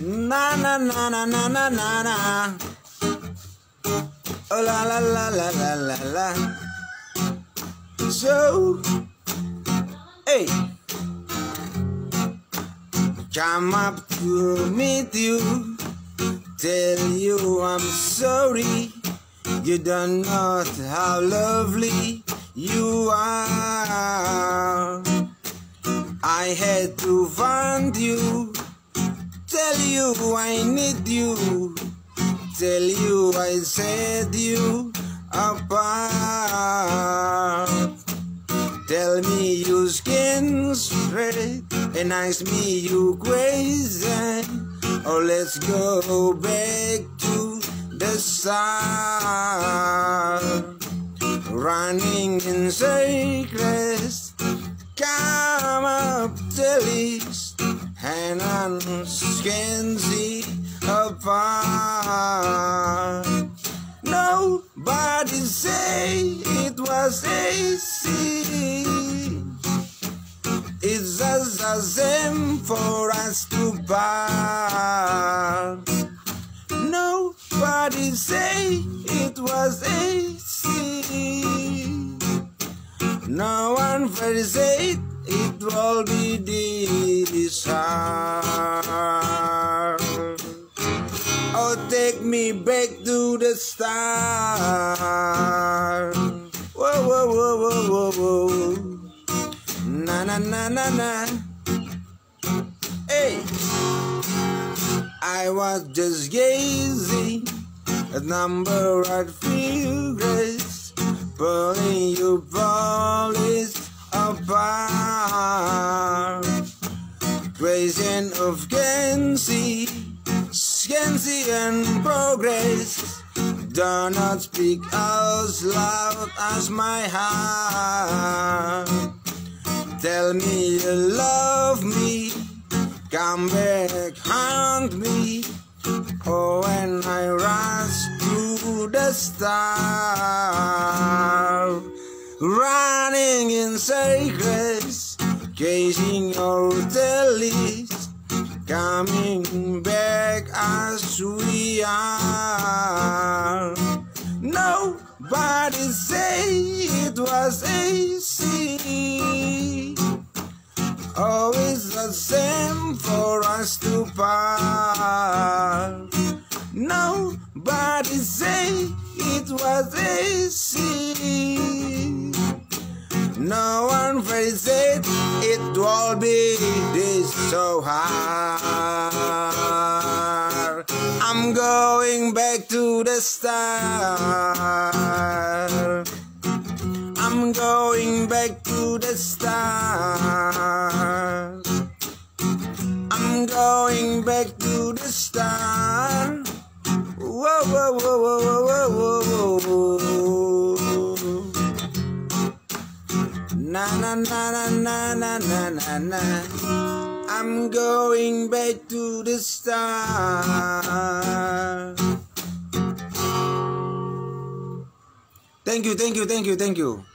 Na na na na na na na na. Oh la la la la la la la. So, hey, come up to meet you, tell you I'm sorry. You don't know how lovely you are. I had to find you, tell you I need you, tell you I set you apart. Tell me you skin straight and ask me you crazy. Oh, let's go back to the start. Running in circles, come up the list, and see apart. Nobody say it was easy. It's just the same for us to part. Nobody say it was easy. No one will say it will be this hard. Oh, take me back to the start. Whoa, whoa, whoa, whoa, whoa, whoa. Na na na na na. Hey, I was just gazing at number of figures, pulling you polish apart. Praising of Gensi, Skensi and progress. Do not speak as loud as my heart. Tell me you love me, come back, haunt me. Oh, when I rush to the star, in circles, chasing your tellies, coming back as we are. Nobody say it was easy. Always the same for us to part. Nobody say it was easy. Will say it will be this so hard. I'm going back to the start. I'm going back to the start. I'm going back to the start. Whoa, whoa, whoa, whoa, whoa, whoa, na na na na na na na na. I'm going back to the start. Thank you, thank you, thank you, thank you.